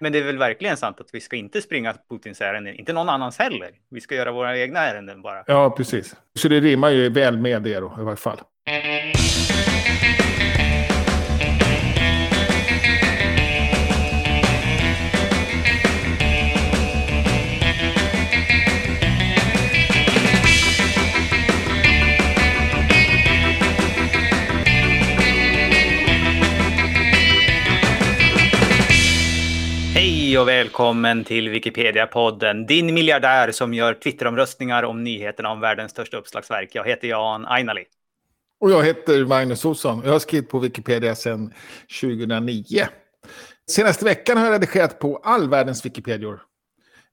Men det är väl verkligen sant att vi ska inte springa Putins ärenden, inte någon annans heller. Vi ska göra våra egna ärenden bara. Ja, precis. Så det rimmar ju väl med det då, i varje fall. Och välkommen till Wikipedia-podden, din miljardär som gör Twitteromröstningar om nyheterna om världens största uppslagsverk. Jag heter Jan Ainali. Och jag heter Magnus Olsson. Jag har skrivit på Wikipedia sedan 2009. Senaste veckan har jag redigerat på all världens Wikipedior.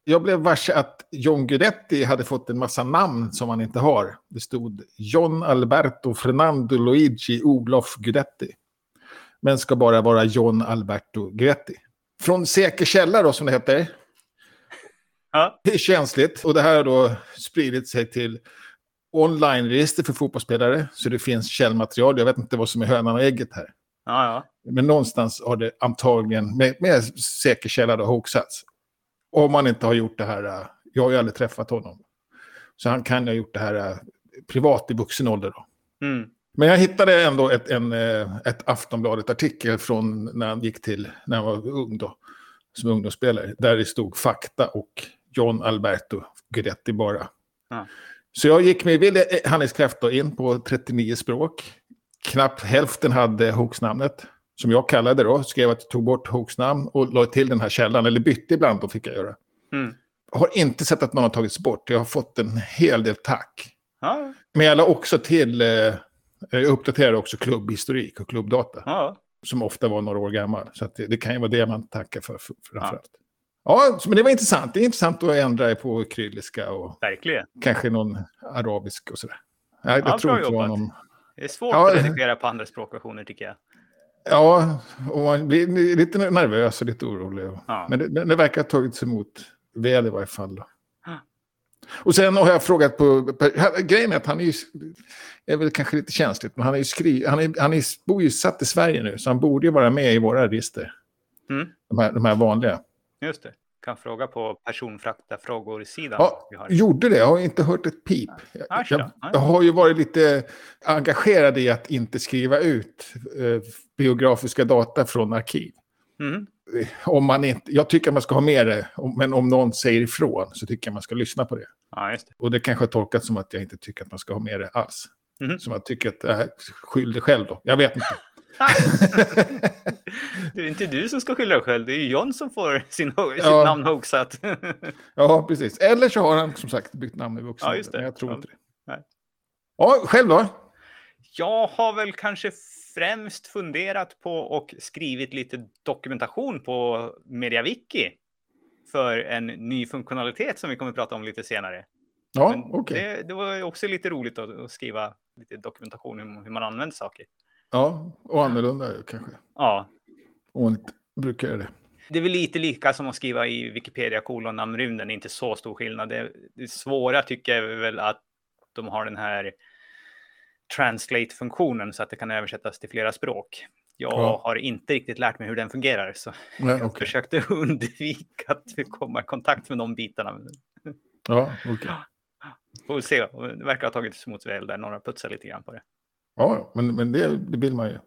Jag blev varse att John Guidetti hade fått en massa namn som han inte har. Det stod John Alberto Fernando Luigi Olof Guidetti. Men ska bara vara John Alberto Guidetti. Från säker källa då, som det heter. Ja. Det är känsligt och det här har då spridit sig till online-register för fotbollsspelare. Så det finns källmaterial. Jag vet inte vad som är hönan och ägget här. Ja, ja. Men någonstans har det antagligen med, med säker källa då hoaxats. Om man inte har gjort det här, äh, jag har ju aldrig träffat honom. Så han kan ju ha gjort det här äh, privat i vuxen ålder då. Mm. Men jag hittade ändå ett, en, äh, ett Aftonbladet-artikel från när han gick till, när han var ung då, som ungdomsspelare. Där det stod fakta och John Alberto Guidetti bara. Ja. Så jag gick med villig handlingskraft då in på 39 språk. Knappt hälften hade hoaxnamnet. Som jag kallade då. Skrev att jag tog bort hoaxnamn och la till den här källan. Eller bytte ibland då fick jag göra. Mm. Har inte sett att någon har tagits bort. Jag har fått en hel del tack. Ja, Men jag la också till... Jag uppdaterade också klubbhistorik och klubbdata. ja. Som ofta var några år gammal. Så det, det kan ju vara det man tackar för, för framförallt. Ja, så- men det var intressant. Det är intressant att ändra på kyrilliska och verkligen. kanske någon arabisk och sådär. Jag Ja, tror inte det var någon... Det är svårt Ja. att redigera på andra språkversioner tycker jag. Ja, och man blir lite nervös och lite orolig. Ja. Men det, det verkar ha tagits emot väl i varje fall. Då. Och sen har jag frågat på... grejen är att han är ju... är väl kanske lite känsligt, men han är ju skri, han, är, han är, bor ju satt i Sverige nu, så han borde ju vara med i våra register. Mm. De, här, de här vanliga. Just det. Kan fråga på personfrakta frågor-sidan. Ja, gjorde det. Jag har inte hört ett pip. Jag, jag, jag har ju varit lite engagerad i att inte skriva ut eh, biografiska data från arkiv. Mm. Om man inte, jag tycker man ska ha med det, men om någon säger ifrån så tycker jag man ska lyssna på det. Ja, det. Och det kanske har tolkats som att jag inte tycker att man ska ha med det alls. Mhm. Som att tycker att, äh, skyll dig själv då. Jag vet inte. Det är inte du som ska skylla dig själv, det är ju John som får sin, ho- sitt Ja. namn hoaxat. ja, precis. Eller så har han som sagt bytt namn i vuxen Ja, just det. Men jag tror Ja. inte det. Nej. Ja, själv då? Jag har väl kanske främst funderat på och skrivit lite dokumentation på MediaWiki för en ny funktionalitet som vi kommer att prata om lite senare. Ja, okej. det, det var också lite roligt att, skriva lite dokumentation om hur man använder saker. Ja, och annorlunda kanske. Ja, Och inte brukar det. det är väl lite lika som att skriva i Wikipedia kolon namnrymden, inte så stor skillnad. Det, det svåra tycker jag är väl att de har den här translate-funktionen så att det kan översättas till flera språk. Jag Ja. har inte riktigt lärt mig hur den fungerar, så Nej, jag okej. försökte undvika att komma i kontakt med de bitarna. Ja, okej. Får vi se, det verkar ha tagits emot väl där, några putsar lite grann på det. Ja, men, men det, det vill man ju.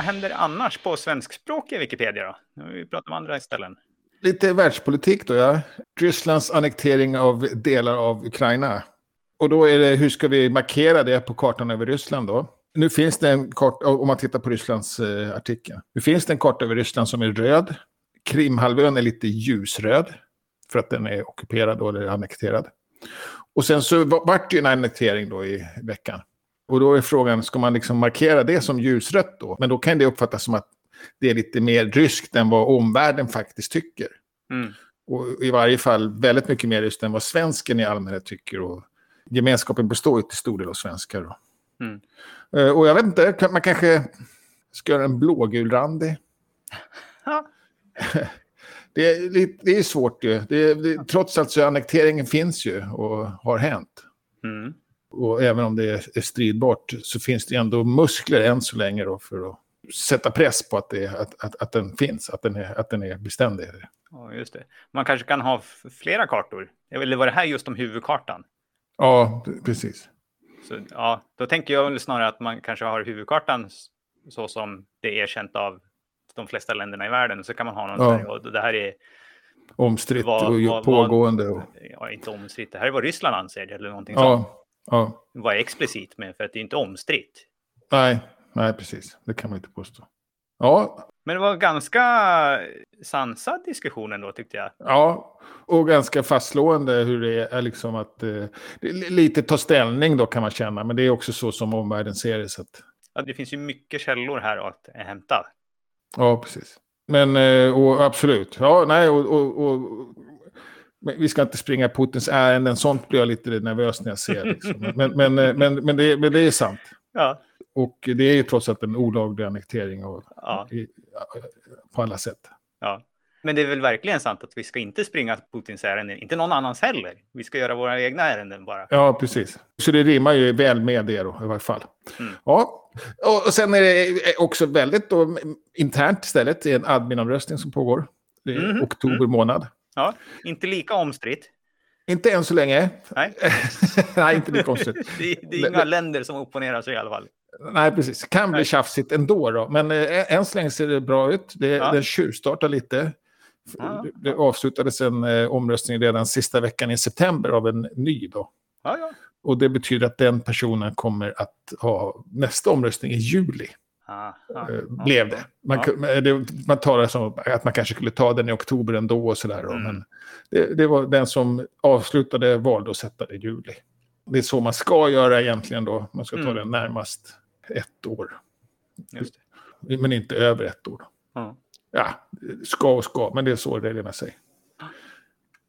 Vad händer annars på svenskspråkiga Wikipedia då? Nu har vi pratat om andra ställen. Lite världspolitik då, ja. Rysslands annektering av delar av Ukraina. Och då är det, hur ska vi markera det på kartan över Ryssland då? Nu finns det en karta, om man tittar på Rysslands eh, artikel. Nu finns det en karta över Ryssland som är röd. Krimhalvön är lite ljusröd. För att den är ockuperad då, eller annekterad. Och sen så vart det ju en annektering då i veckan. Och då är frågan, ska man liksom markera det som ljusrött då? Men då kan det uppfattas som att det är lite mer ryskt än vad omvärlden faktiskt tycker. Mm. Och i varje fall väldigt mycket mer ryskt än vad svensken i allmänhet tycker. Och gemenskapen består ju till stor del av svenskar. Mm. Eh, Och jag vet inte, man kanske ska göra en blågulrandig. Det, är, det är svårt ju. Det, det, trots allt så annekteringen finns ju och har hänt. Mm. Och även om det är, stridbart så finns det ändå muskler än så länge då för att sätta press på att, det, att, att, att den finns, att den är, att den är beständig. Ja, just det. Man kanske kan ha flera kartor. Eller var det här just om huvudkartan? Ja, precis. Så, ja, då tänker jag snarare att man kanske har huvudkartan så som det är erkänt av de flesta länderna i världen. Så kan man ha någon Ja. Och det här är Omstritt och pågående. Och, ja, inte omstritt. Det här är vad Ryssland anser eller någonting sånt. Ja, är explicit med för att det är inte omstritt. nej, nej, precis. Det kan man inte påstå. Ja, Men det var ganska sansad diskussion ändå tyckte jag. Ja, och ganska fastslående hur det är liksom att... Eh, lite ta ställning då kan man känna, men det är också så som omvärlden ser det. Så att, Ja, det finns ju mycket källor här att hämta. ja, precis. Men eh, och absolut, ja, nej, och, och, och vi ska inte springa Putins ärenden, sånt blir jag lite nervös när jag ser. Liksom. Men, men, eh, men, men, det, men det är sant. Ja, Och det är ju trots allt en olaglig annektering och, ja, i, på alla sätt. ja. Men det är väl verkligen sant att vi ska inte springa Putins ärenden, inte någon annans heller. Vi ska göra våra egna ärenden bara. Ja, precis. Så det rimmar ju väl med det då, i varje fall. Mm. Ja, och sen är det också väldigt då, internt istället, det är en adminomröstning som pågår. Det är Mhm. oktober månad. Ja, inte lika omstritt. Inte än så länge. Nej, Nej, inte lika konstigt. det, det är inga länder som opponerar sig i alla fall. Nej, precis. Kan bli Nej. tjafsigt ändå då. Men eh, än så länge ser det bra ut. Det, Ja. Den tjuvstartar lite. Ja. Det, avslutades en eh, omröstning redan sista veckan i september av en ny då. Ja. Och det betyder att den personen kommer att ha nästa omröstning i juli. Eh, blev det. Man, Ja. det, man talar som att man kanske skulle ta den i oktober ändå och sådär. Mm. Men det, det var den som avslutade valde att sätta det i juli. Det är så man ska göra egentligen då. Man ska ta Mm. den närmast ett år. Det. Men inte över ett år. Ja. Ja, ska och ska, men det är så reglerna säger.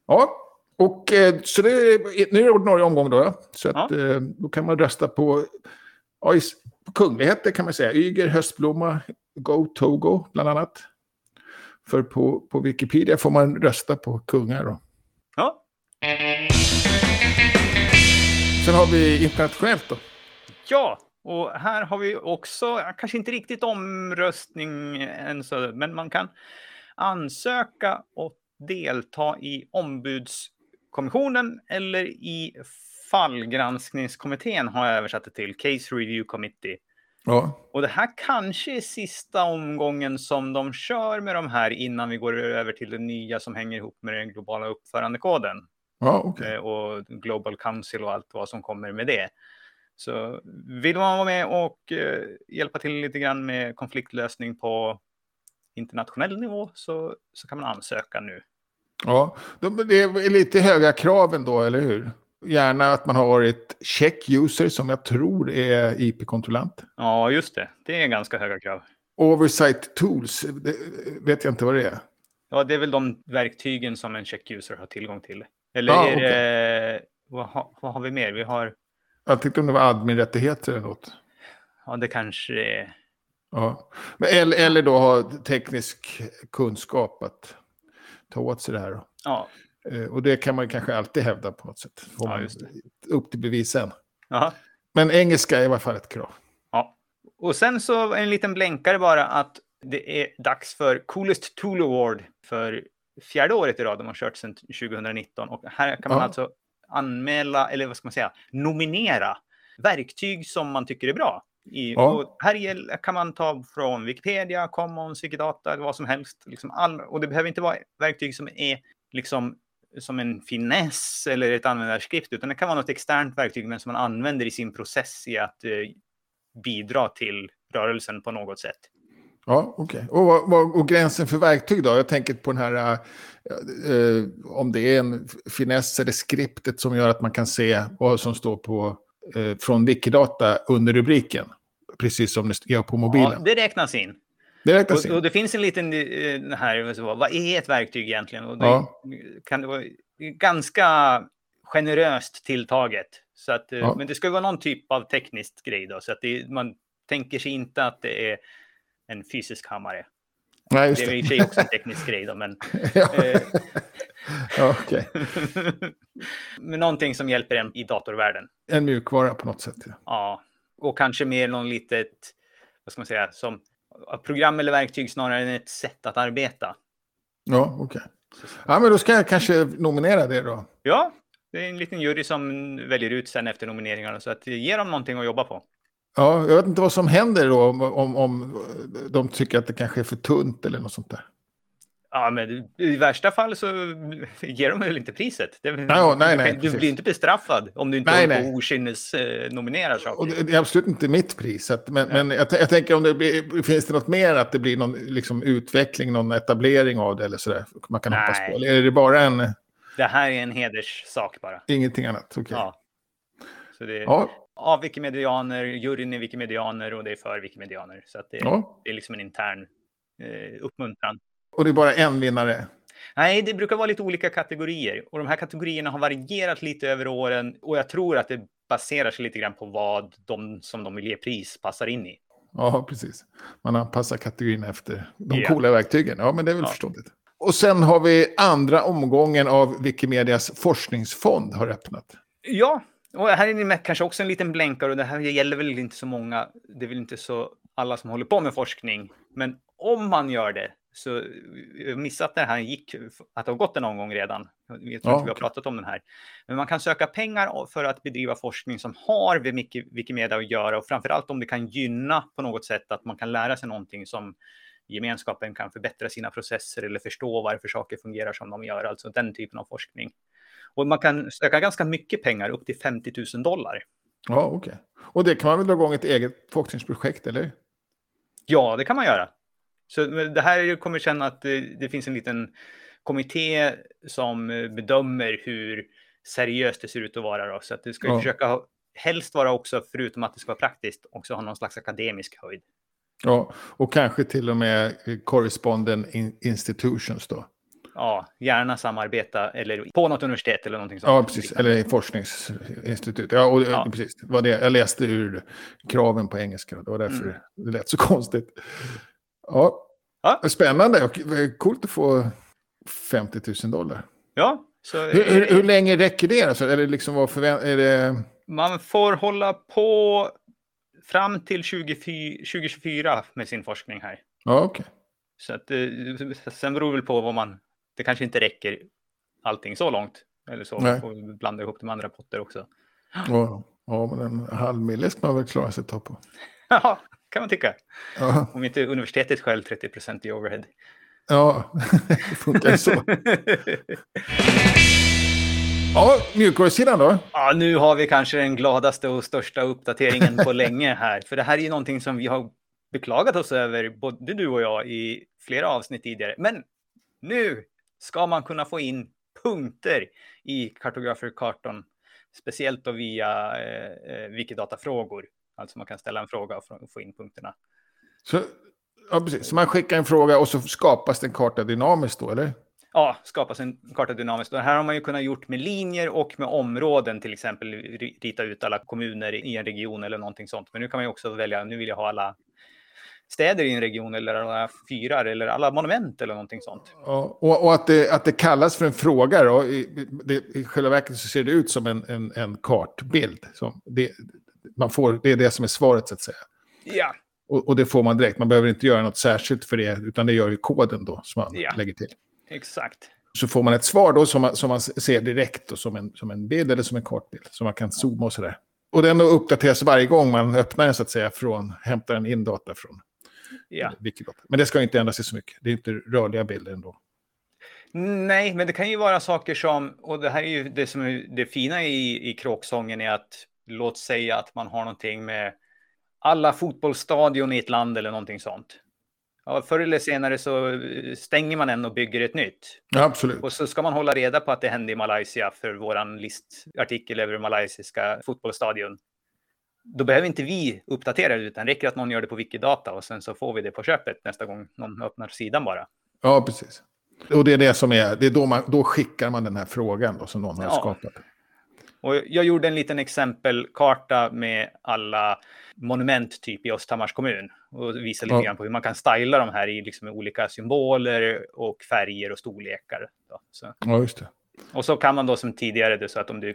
Ja, och eh, så det, är- nu är det ordinarie omgång då. Så att, eh, då kan man rösta på, ja, i s- på kungligheter kan man säga. Yger, höstblomma, Go Togo bland annat. För på, på Wikipedia får man rösta på kungar. Då. Ja. Sen har vi internationellt då. ja, och här har vi också, kanske inte riktigt omröstning än så, men man kan ansöka och delta i ombudskommissionen eller i fallgranskningskommittén har jag översatt det till, Case Review Committee. Ja, Och det här kanske är sista omgången som de kör med de här innan vi går över till det nya som hänger ihop med den globala uppförandekoden ja okej. eh, och Global Council och allt vad som kommer med det. Så vill man vara med och eh, hjälpa till lite grann med konfliktlösning på internationell nivå så, så kan man ansöka nu. Ja, de- det är lite höga krav ändå, eller hur? Gärna att man har varit check user som jag tror är IP-kontrollant. Ja, just det. Det är ganska höga krav. Oversight tools, det vet jag inte vad det är. Ja, det är väl de verktygen som en check-user har tillgång till. Eller Ja, är det... Vad, ha, vad har vi mer? Vi har... Jag tyckte om det var admin-rättigheter eller något. Ja, det kanske är... Ja. Men, eller, eller då ha teknisk kunskap att ta åt sig det här. Då. Ja, Och det kan man kanske alltid hävda på något sätt. Får Ja, upp till bevisen. Jaha. Men engelska är i alla fall ett krav. ja. Och sen så en liten blänkare bara att det är dags för Coolest Tool Award för fjärde året i rad. De har kört sedan 2019 och här kan man Ja. alltså anmäla, eller vad ska man säga, nominera verktyg som man tycker är bra. I, Ja. och här kan man ta från Wikipedia, Commons, Wikidata vad som helst. Liksom all, och det behöver inte vara verktyg som är liksom som en finess eller ett användarskript, utan det kan vara något externt verktyg men som man använder i sin process i att eh, bidra till rörelsen på något sätt. Ja, okej. Och, vad- vad- och gränsen för verktyg då? Jag tänker på den här, eh, eh, om det är en finess eller skriptet som gör att man kan se vad som står på, eh, från Wikidata under rubriken. Precis som det gör på mobilen. Ja, det räknas in. Det Och, och det finns en liten eh, här, så, vad är ett verktyg egentligen? Och det Ja. kan det vara ganska generöst tilltaget. Så att, eh, Ja. Men det ska vara någon typ av tekniskt grej då, så att det, man tänker sig inte att det är en fysisk hammare. Nej, just Det är det. i och för sig också en teknisk grej då, men, ja, eh, ja, men någonting som hjälper en i datorvärlden. En mjukvara på något sätt. Ja. Ja, och kanske mer någon litet, vad ska man säga, som program eller verktyg snarare än ett sätt att arbeta. Ja, okej. Ja, men då ska jag kanske nominera det då. Ja, det är en liten jury som väljer ut sen efter nomineringarna, så att ge dem någonting att jobba på. Ja, jag vet inte vad som händer då om, om, om de tycker att det kanske är för tunt eller något sånt där. Ja, men i värsta fall så ger de väl inte priset. Det, Ja, nej, nej, du precis. blir inte bestraffad om du inte Nej, nej. och okynnes eh, nominerar saker. Och det det är absolut inte mitt pris. Så att, men men jag, jag tänker om det blir, finns det något mer att det blir någon liksom, utveckling, någon etablering av det eller sådär. Man kan hoppas Nej. på. Eller är det bara en, Det här är en hederssak bara. ingenting annat? Okej. Ja. Så det Ja, av wikimedianer, juryn är wikimedianer och det är för wikimedianer. Så att det, ja. det är liksom en intern eh, uppmuntran. Och det är bara en vinnare. Nej, det brukar vara lite olika kategorier och de här kategorierna har varierat lite över åren och jag tror att det baserar sig lite grann på vad de som de vill ge pris passar in i. Ja, precis. Man anpassar kategorin efter de Ja. coola verktygen. Ja, men det är väl Ja. förståeligt. Och sen har vi andra omgången av Wikimedias forskningsfond har öppnat. Ja, och här är det med kanske också en liten blänkare och det här gäller väl inte så många. Det är väl inte så alla som håller på med forskning, men om man gör det så jag har missat att det här gick, att det har gått en omgång redan. Jag tror Ja, inte vi har pratat om den här. Men man kan söka pengar för att bedriva forskning som har med Wiki- Wikimedia att göra och framförallt om det kan gynna på något sätt att man kan lära sig någonting som gemenskapen kan förbättra sina processer eller förstå varför saker fungerar som de gör, alltså den typen av forskning. Och man kan söka ganska mycket pengar, upp till 50 000 dollar. Ja, okej. Och det kan man väl dra igång ett eget forskningsprojekt, eller? Ja, det kan man göra. Så det här kommer känna att det, det finns en liten kommitté som eh, bedömer hur seriöst det ser ut att vara. Då. Så att det ska Ja. försöka helst vara också, förutom att det ska vara praktiskt, också ha någon slags akademisk höjd. Ja, och kanske till och med eh, correspondent in institutions då. Ja, gärna samarbeta eller på något universitet eller någonting sånt. Ja, precis. Eller forskningsinstitut. Ja, och, Ja. precis. Det var det. Jag läste ur kraven på engelska. Det var därför Mm. det lät så konstigt. Ja, Ja. spännande och eh, coolt att få 50 000 dollar. Ja, så Hur, hur, hur länge räcker det? Alltså, är det liksom vad förvä- är det... man får hålla på fram till 24, 2024 med sin forskning här. Ja, okej. Så att, eh, sen beror det väl på vad man... Det kanske inte räcker allting så långt. Eller så. Nej. Får blanda ihop det med andra potter också. Ja, ja, men en halv mille ska man väl klara sig att ta på. Ja, kan man tycka. Ja, Om inte universitetet själv 30 procent i overhead. ja det funkar så. Ja, mjukvarusidan då? ja, nu har vi kanske den gladaste och största uppdateringen på länge här. För det här är ju någonting som vi har beklagat oss över, både du och jag, i flera avsnitt tidigare. Men nu ska man kunna få in punkter i kartograferkartan, speciellt då via eh, eh, Wikidata-frågor. Alltså man kan ställa en fråga och få- in punkterna. Så, ja, precis. så man skickar en fråga och så skapas det en karta dynamiskt då, eller? Ja, skapas en karta dynamiskt. Och det här har man ju kunnat gjort med linjer och med områden, till exempel ri- rita ut alla kommuner i en region eller någonting sånt. Men nu kan man ju också välja, nu vill jag ha alla städer i en region eller alla fyrar eller alla monument eller någonting sånt. Ja, och, och att, det, att det kallas för en fråga då, i, det, i själva verket så ser det ut som en, en, en kartbild. Som det, man får, det är det som är svaret så att säga. Ja, Och, och det får man direkt, man behöver inte göra något särskilt för det, utan det gör ju koden då som man Ja. lägger till. exakt. Så får man ett svar då som man, som man ser direkt då, som, en, som en bild eller som en kartbild. Så man kan zooma och sådär. Och den uppdateras varje gång man öppnar den så att säga, från, hämtar den in data från Ja. Wikidata. Men det ska inte ändra sig så mycket, det är inte rörliga bilder ändå. Nej, men det kan ju vara saker som, och det här är ju det som är det fina i, i kråksången är att låt säga att man har någonting med alla fotbollsstadion i ett land eller någonting sånt. Ja, förr eller senare så eh, stänger man en och bygger ett nytt. Ja, absolut. Och så ska man hålla reda på att det hände i Malaysia för våran listartikel över malaysiska fotbollsstadion. Då behöver inte vi uppdatera det, utan räcker att någon gör det på Wikidata och sen så får vi det på köpet nästa gång någon öppnar sidan bara. Ja, precis. Och det är det som är, det är då, man, då skickar man den här frågan då, som någon har Ja. skapat. Och jag gjorde en liten exempelkarta med alla monument typ i Östhammars kommun och visade lite Ja. grann på hur man kan styla de här i liksom olika symboler och färger och storlekar. Då. Så. Ja, just det. Och så kan man då som tidigare, det så att om du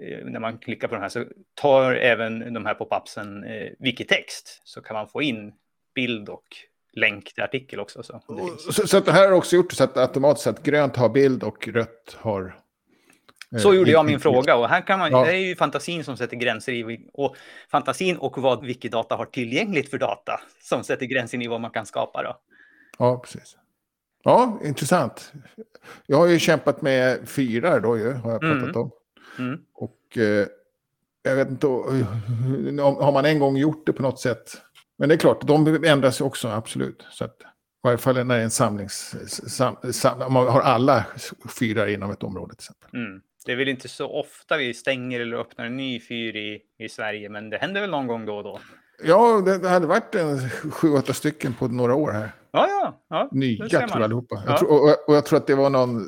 eh, när man klickar på de här så tar även de här pop-upsen eh, wikitext så kan man få in bild och länk till artikel också. Så, Så, så att det här har också gjort så att automatiskt att grönt har bild och rött har... eh, Så gjorde jag in- min fråga och här kan man, Ja. det är ju fantasin som sätter gränser i och fantasin och vad Wikidata har tillgängligt för data som sätter gränsen i vad man kan skapa då. Ja, precis. Ja, intressant. Jag har ju kämpat med fyra då ju, har jag pratat Mm. om. Mm. Och eh, jag vet inte, om- har man en gång gjort det på något sätt? Men det är klart, de ändras ju också, absolut. Så att, I varje fall när det är en samlings... Sam, sam, man har alla fyra inom ett område till exempel. Mm. Det är väl inte så ofta vi stänger eller öppnar en ny fyr i, i Sverige, men det händer väl någon gång då och då. Ja, det, det hade varit en sju, åtta stycken på några år här. Ja, ja, ja. Nya tror jag allihopa. Ja. Jag tror, och, och jag tror att det var någon,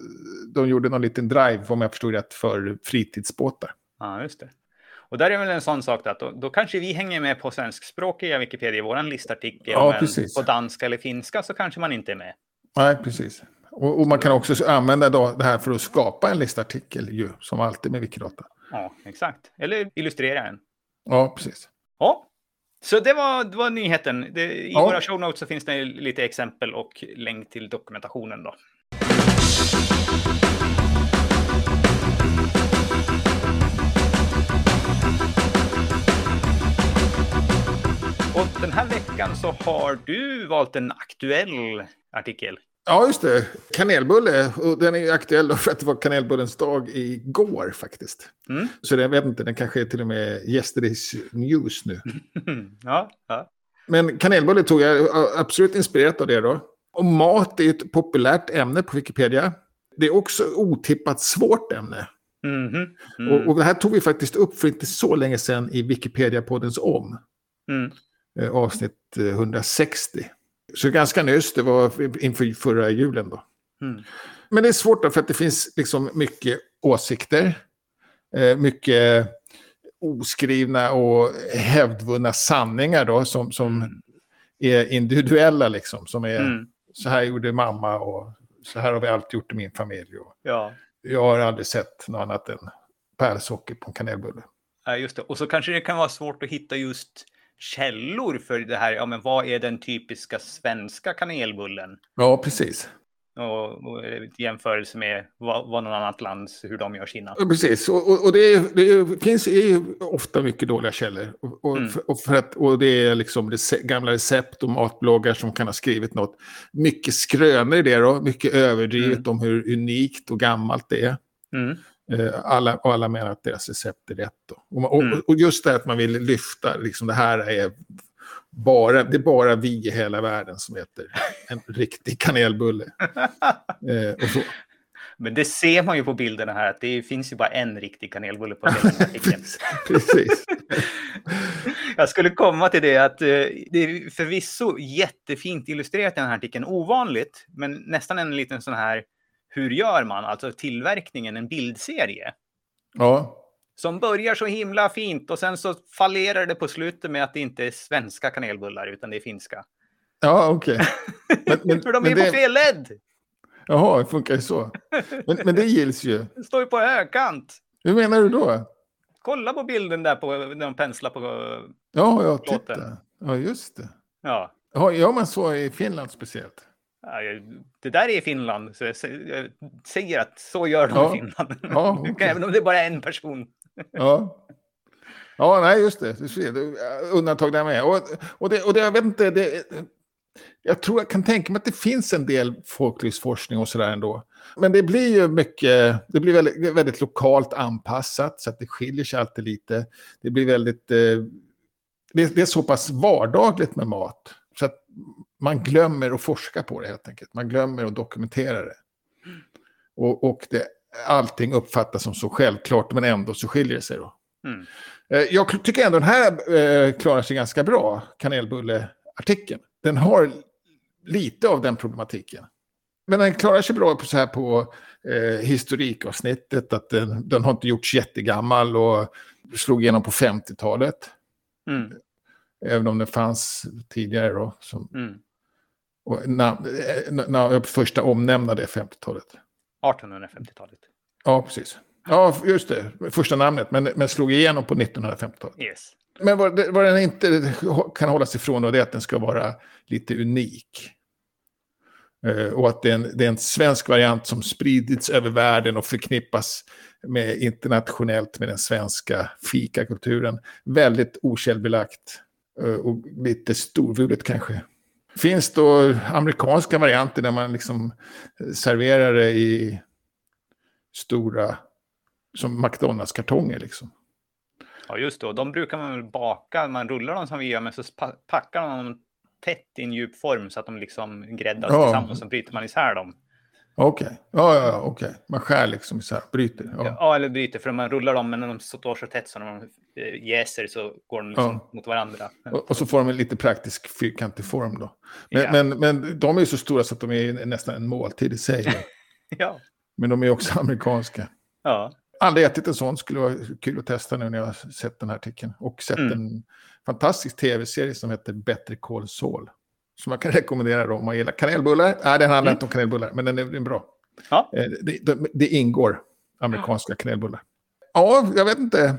de gjorde någon liten drive, om jag förstod rätt, för fritidsbåtar. Ja, just det. Och där är väl en sån sak att då, då kanske vi hänger med på svenskspråkiga Wikipedia, vår listartikel, Ja, men precis. på danska eller finska så kanske man inte är med. Nej, precis. Och, och man kan också använda då det här för att skapa en listartikel, ju, som alltid med Wikidata. Ja, exakt. Eller illustrera en. Ja, precis. Ja, så det var, det var nyheten. Det, I Ja. våra show notes så finns det lite exempel och länk till dokumentationen då. Och den här veckan så har du valt en aktuell artikel. Ja, just det. Kanelbulle. Och den är aktuell för att det var kanelbullens dag igår faktiskt. Mm. Så jag vet inte, den kanske är till och med yesterday's news nu. ja, ja. Men kanelbulle tog jag ja, absolut inspirerat av det då. Och mat är ett populärt ämne på Wikipedia. Det är också otippat svårt ämne. Mhm. Mm. Och, och det här tog vi faktiskt upp för inte så länge sedan i Wikipedia-poddens om. Mm. eh, avsnitt eh, 160. Så ganska nyss, det var inför förra julen då. Mm. Men det är svårt då för att det finns liksom mycket åsikter. eh, Mycket oskrivna och hävdvunna sanningar då som, som är individuella liksom. Som är Mm. så här gjorde mamma och så här har vi alltid gjort i min familj. Och Ja. jag har aldrig sett något annat än pärlsocker på en kanelbulle. Ja, just det. Och så kanske det kan vara svårt att hitta just källor för det här. Ja, men vad är den typiska svenska kanelbullen? Ja, precis. Och, och jämförelse med vad, vad någon annat lands, hur de gör sina. Ja, Precis, och, och, och det, är, det finns ofta mycket dåliga källor. Och, Mm. för, och, för att, och det är liksom gamla recept och matbloggar som kan ha skrivit något. Mycket skrönor i det då, mycket överdrivet Mm. om hur unikt och gammalt det är. Mm. Eh, alla, och alla menar att deras recept är rätt. Och, och, Mm. och just det här att man vill lyfta, liksom det här är bara, det är bara vi i hela världen som äter en riktig kanelbulle. Eh, och så. Men det ser man ju på bilderna här att det finns ju bara en riktig kanelbulle på hela artikeln. Precis. Jag skulle komma till det att eh, det är förvisso jättefint illustrerat i den här artikeln. Ovanligt, men nästan en liten sån här hur gör man? Alltså tillverkningen, en bildserie. Ja, Som börjar så himla fint och sen så fallerar det på slutet med att det inte är svenska kanelbullar utan det är finska. ja okej. Men- För de är det- på fel led! Jaha, det funkar ju så. Men, men det gills ju. Det står ju på högkant. Hur menar du då? Kolla på bilden där på, när de penslar på... Ja, ja, Låten. titta. Ja, just det. Ja, Ja, gör man så i Finland speciellt? Det där är Finland. Så jag sä- jag säger att så gör de Ja. i Finland. Ja, okej. Även om det bara är en person. Ja. Ja, nej, just det. Du ser, det är undantag där med. Och, och, det, och det, jag vet inte, det, jag tror jag kan tänka mig att det finns en del folklivsforskning och sådär ändå. Men det blir ju mycket, det blir väldigt, väldigt lokalt anpassat så att det skiljer sig alltid lite. Det blir väldigt, eh, det, det är så pass vardagligt med mat så att man glömmer att forska på det helt enkelt. Man glömmer att dokumentera det. Och, och det, allting uppfattas som så självklart men ändå så skiljer det sig då. Mm. Eh, Jag tycker ändå den här eh, klarar sig ganska bra, kanelbulle-artikeln. Den har lite av den problematiken. Men den klarar sig bra på, så här på eh, historikavsnittet. Att den, den har inte gjorts jättegammal och slog igenom på 50-talet. Mm. Även om den fanns tidigare då. Som, Mm. och na, na, na, första omnämnade är 50-talet. 1850-talet. Ja, precis. Ja, just det. Första namnet, men, men slog igenom på 1950-talet. Yes. Men vad, det- vad den inte kan hålla sig ifrån då, det är att den ska vara lite unik. Eh, och att det är, en, det är en svensk variant som spridits över världen och förknippas med internationellt med den svenska fikakulturen. Väldigt okällbelagt och lite storvulet kanske. Finns då amerikanska varianter där man liksom serverar det i stora, som McDonalds-kartonger liksom. Ja, just det. Och De brukar man väl baka. Man rullar dem som vi gör, men så pa- packar man dem tätt i en djup form så att de liksom gräddas Ja. tillsammans. Så bryter man isär dem. Okej, ja, ja, ja, okej. Man skär liksom så här, bryter. Ja. Ja. eller bryter, för man rullar dem, men när de står så tätt så när de eh, jäser så går de liksom Ja. mot varandra. Och, och så får de en lite praktisk fyrkantig form då. Men, Ja. men, men de är ju så stora så att de är nästan en måltid i sig. Ja. men de är också amerikanska. ja. Aldrig ätit en sån, skulle vara kul att testa nu när jag har sett den här artikeln. Och sett Mm. en fantastisk tv-serie som heter Better Call Saul. Som man kan rekommendera då om man gillar kanelbullar. Nej, den handlar Mm. inte om kanelbullar, men den är, den är bra. Ja. Eh, Det, det, det ingår amerikanska kanelbullar. Ja, jag vet inte.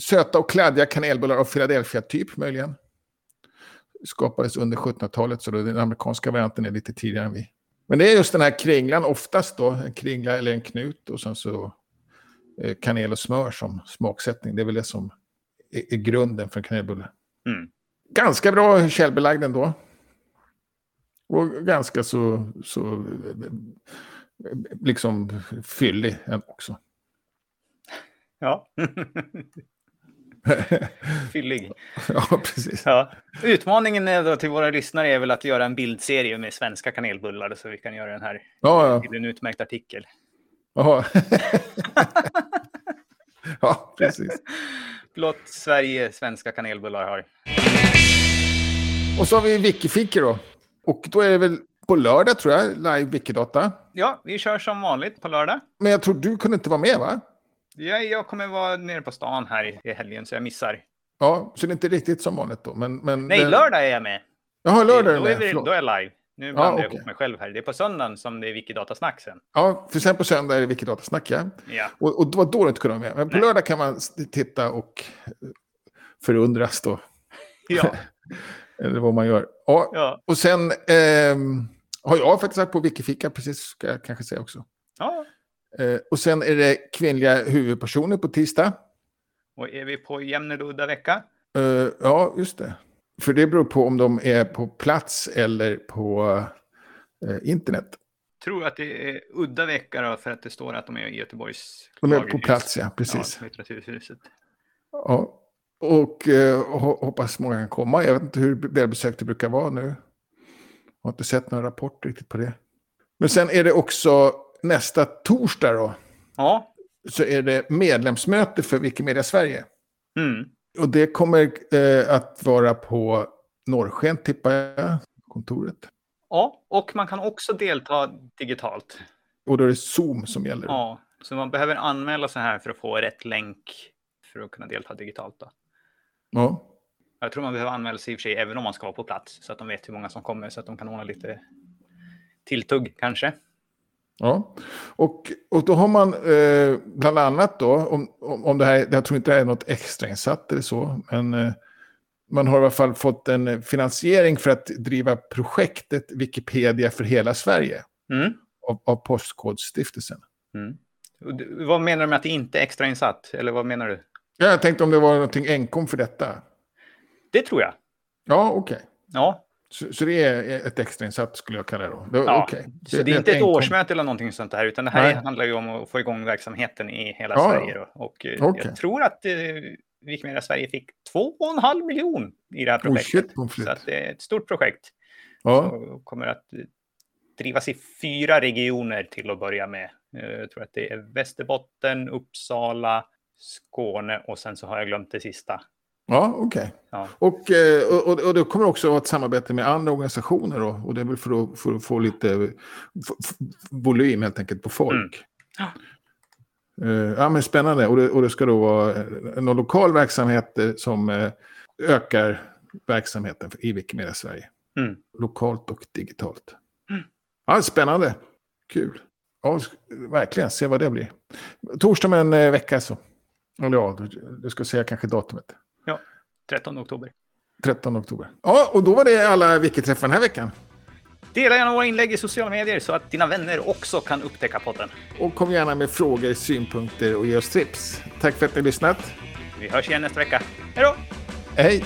Söta och kladdiga kanelbullar av Philadelphia-typ möjligen. Skapades under 1700-talet, så den amerikanska varianten är lite tidigare än vi. Men det är just den här kringlan oftast då, en kringla eller en knut och sen så eh, kanel och smör som smaksättning. Det är väl det som är, är grunden för en kanelbulle. Mm. Ganska bra källbelagd ändå. Och ganska så, så liksom fyllig också. ja. Fyllig. ja, precis. Ja. Utmaningen är då till våra lyssnare är väl att göra en bildserie med svenska kanelbullar så vi kan göra den här Ja, ja. till en utmärkt artikel. Jaha. ja, precis. Blott Sverige svenska kanelbullar har. Och så har vi Wikifiki då. Och då är det väl på lördag tror jag, live Wikidata. Ja, vi kör som vanligt på lördag. Men jag tror du kunde inte vara med va? Jag, jag kommer vara nere på stan här i- helgen så jag missar. Ja, så det är inte riktigt som vanligt då. Men, men Nej, den- lördag är jag med. Jaha, lördag är du är med. vi, då är jag live. Nu blandar jag okej. ihop mig själv här. Det är på söndagen som det är Wikidatasnack sen. Ja, för sen på söndag är det Wikidatasnack, ja. Ja. Och, och det var då du inte kunde vara med. Men på Nej. lördag kan man titta och förundras då. Ja. Eller vad man gör. Ja, ja. och sen ehm, har jag faktiskt varit på Wikifika, precis ska jag kanske säga också. ja. Eh, och sen är det kvinnliga huvudpersoner på tisdag. Och är vi på jämn eller udda vecka? Eh, ja, just det. För det beror på om de är på plats eller på eh, internet. Tror att det är udda vecka då, för att det står att de är i Göteborgs De är på plats, ja, precis. Ja, litteraturhuset. Ja. Och eh, ho- hoppas många kan komma. Jag vet inte hur välbesökt det brukar vara nu. Jag har inte sett några rapporter riktigt på det. Men sen är det också nästa torsdag då. Ja. Så är det medlemsmöte för Wikimedia Sverige. Mm. Och det kommer eh, att vara på Norrsken, tippar jag, kontoret. ja, och man kan också delta digitalt. Och då är det Zoom som gäller. Ja, så man behöver anmäla sig här för att få rätt länk för att kunna delta digitalt. Då. Ja. Jag tror man behöver anmäla sig i och för sig även om man ska vara på plats så att de vet hur många som kommer så att de kan ordna lite tilltugg kanske. Ja, och, och då har man eh, bland annat då, om, om, om det här, jag tror inte det är något extrainsatt eller så, men eh, man har i alla fall fått en finansiering för att driva projektet Wikipedia för hela Sverige Mm. av, av Postkodstiftelsen. Mm. Vad menar du med att det inte är extrainsatt? Eller vad menar du? Ja, jag tänkte om det var någonting enkom för detta. Det tror jag. Ja, okej. Ja, Så, så det är ett extrainsatt skulle jag kalla det då. det Ja, okej. så det är inte ett enkom. årsmöte eller någonting sånt här, utan det här Nej. handlar ju om att få igång verksamheten i hela Ja, Sverige. Då. Och eh, Okej. jag tror att eh, Wikimedia Sverige fick 2,5 miljon i det här Oh, projektet. shit, pommes så det är ett stort projekt. Ja, Och kommer att eh, drivas i fyra regioner till att börja med. Eh, Jag tror att det är Västerbotten, Uppsala, Skåne och sen så har jag glömt det sista. Ja, okej. Okay. Ja. Och, eh, och, och det kommer också att vara ett samarbete med andra organisationer då, och det är väl för att, för att få lite volym helt enkelt på folk. Mm. Ja. Uh, ja, men spännande. Och det, och det ska då vara någon lokal verksamhet som ökar verksamheten i Wikimedia Sverige. Mm. Lokalt och digitalt. Mm. Ja, spännande. Kul. Ja, verkligen. Se vad det blir. Torsdag om en vecka så. Eller ja, du ska säga kanske datumet. Ja, 13 oktober. 13 oktober. Ja, och då var det alla Wiki-träffar den här veckan. Dela gärna våra inlägg i sociala medier så att dina vänner också kan upptäcka podden. Och kom gärna med frågor, synpunkter och ge oss tips. Tack för att ni har lyssnat. Vi hörs igen nästa vecka. Hej då! Hej!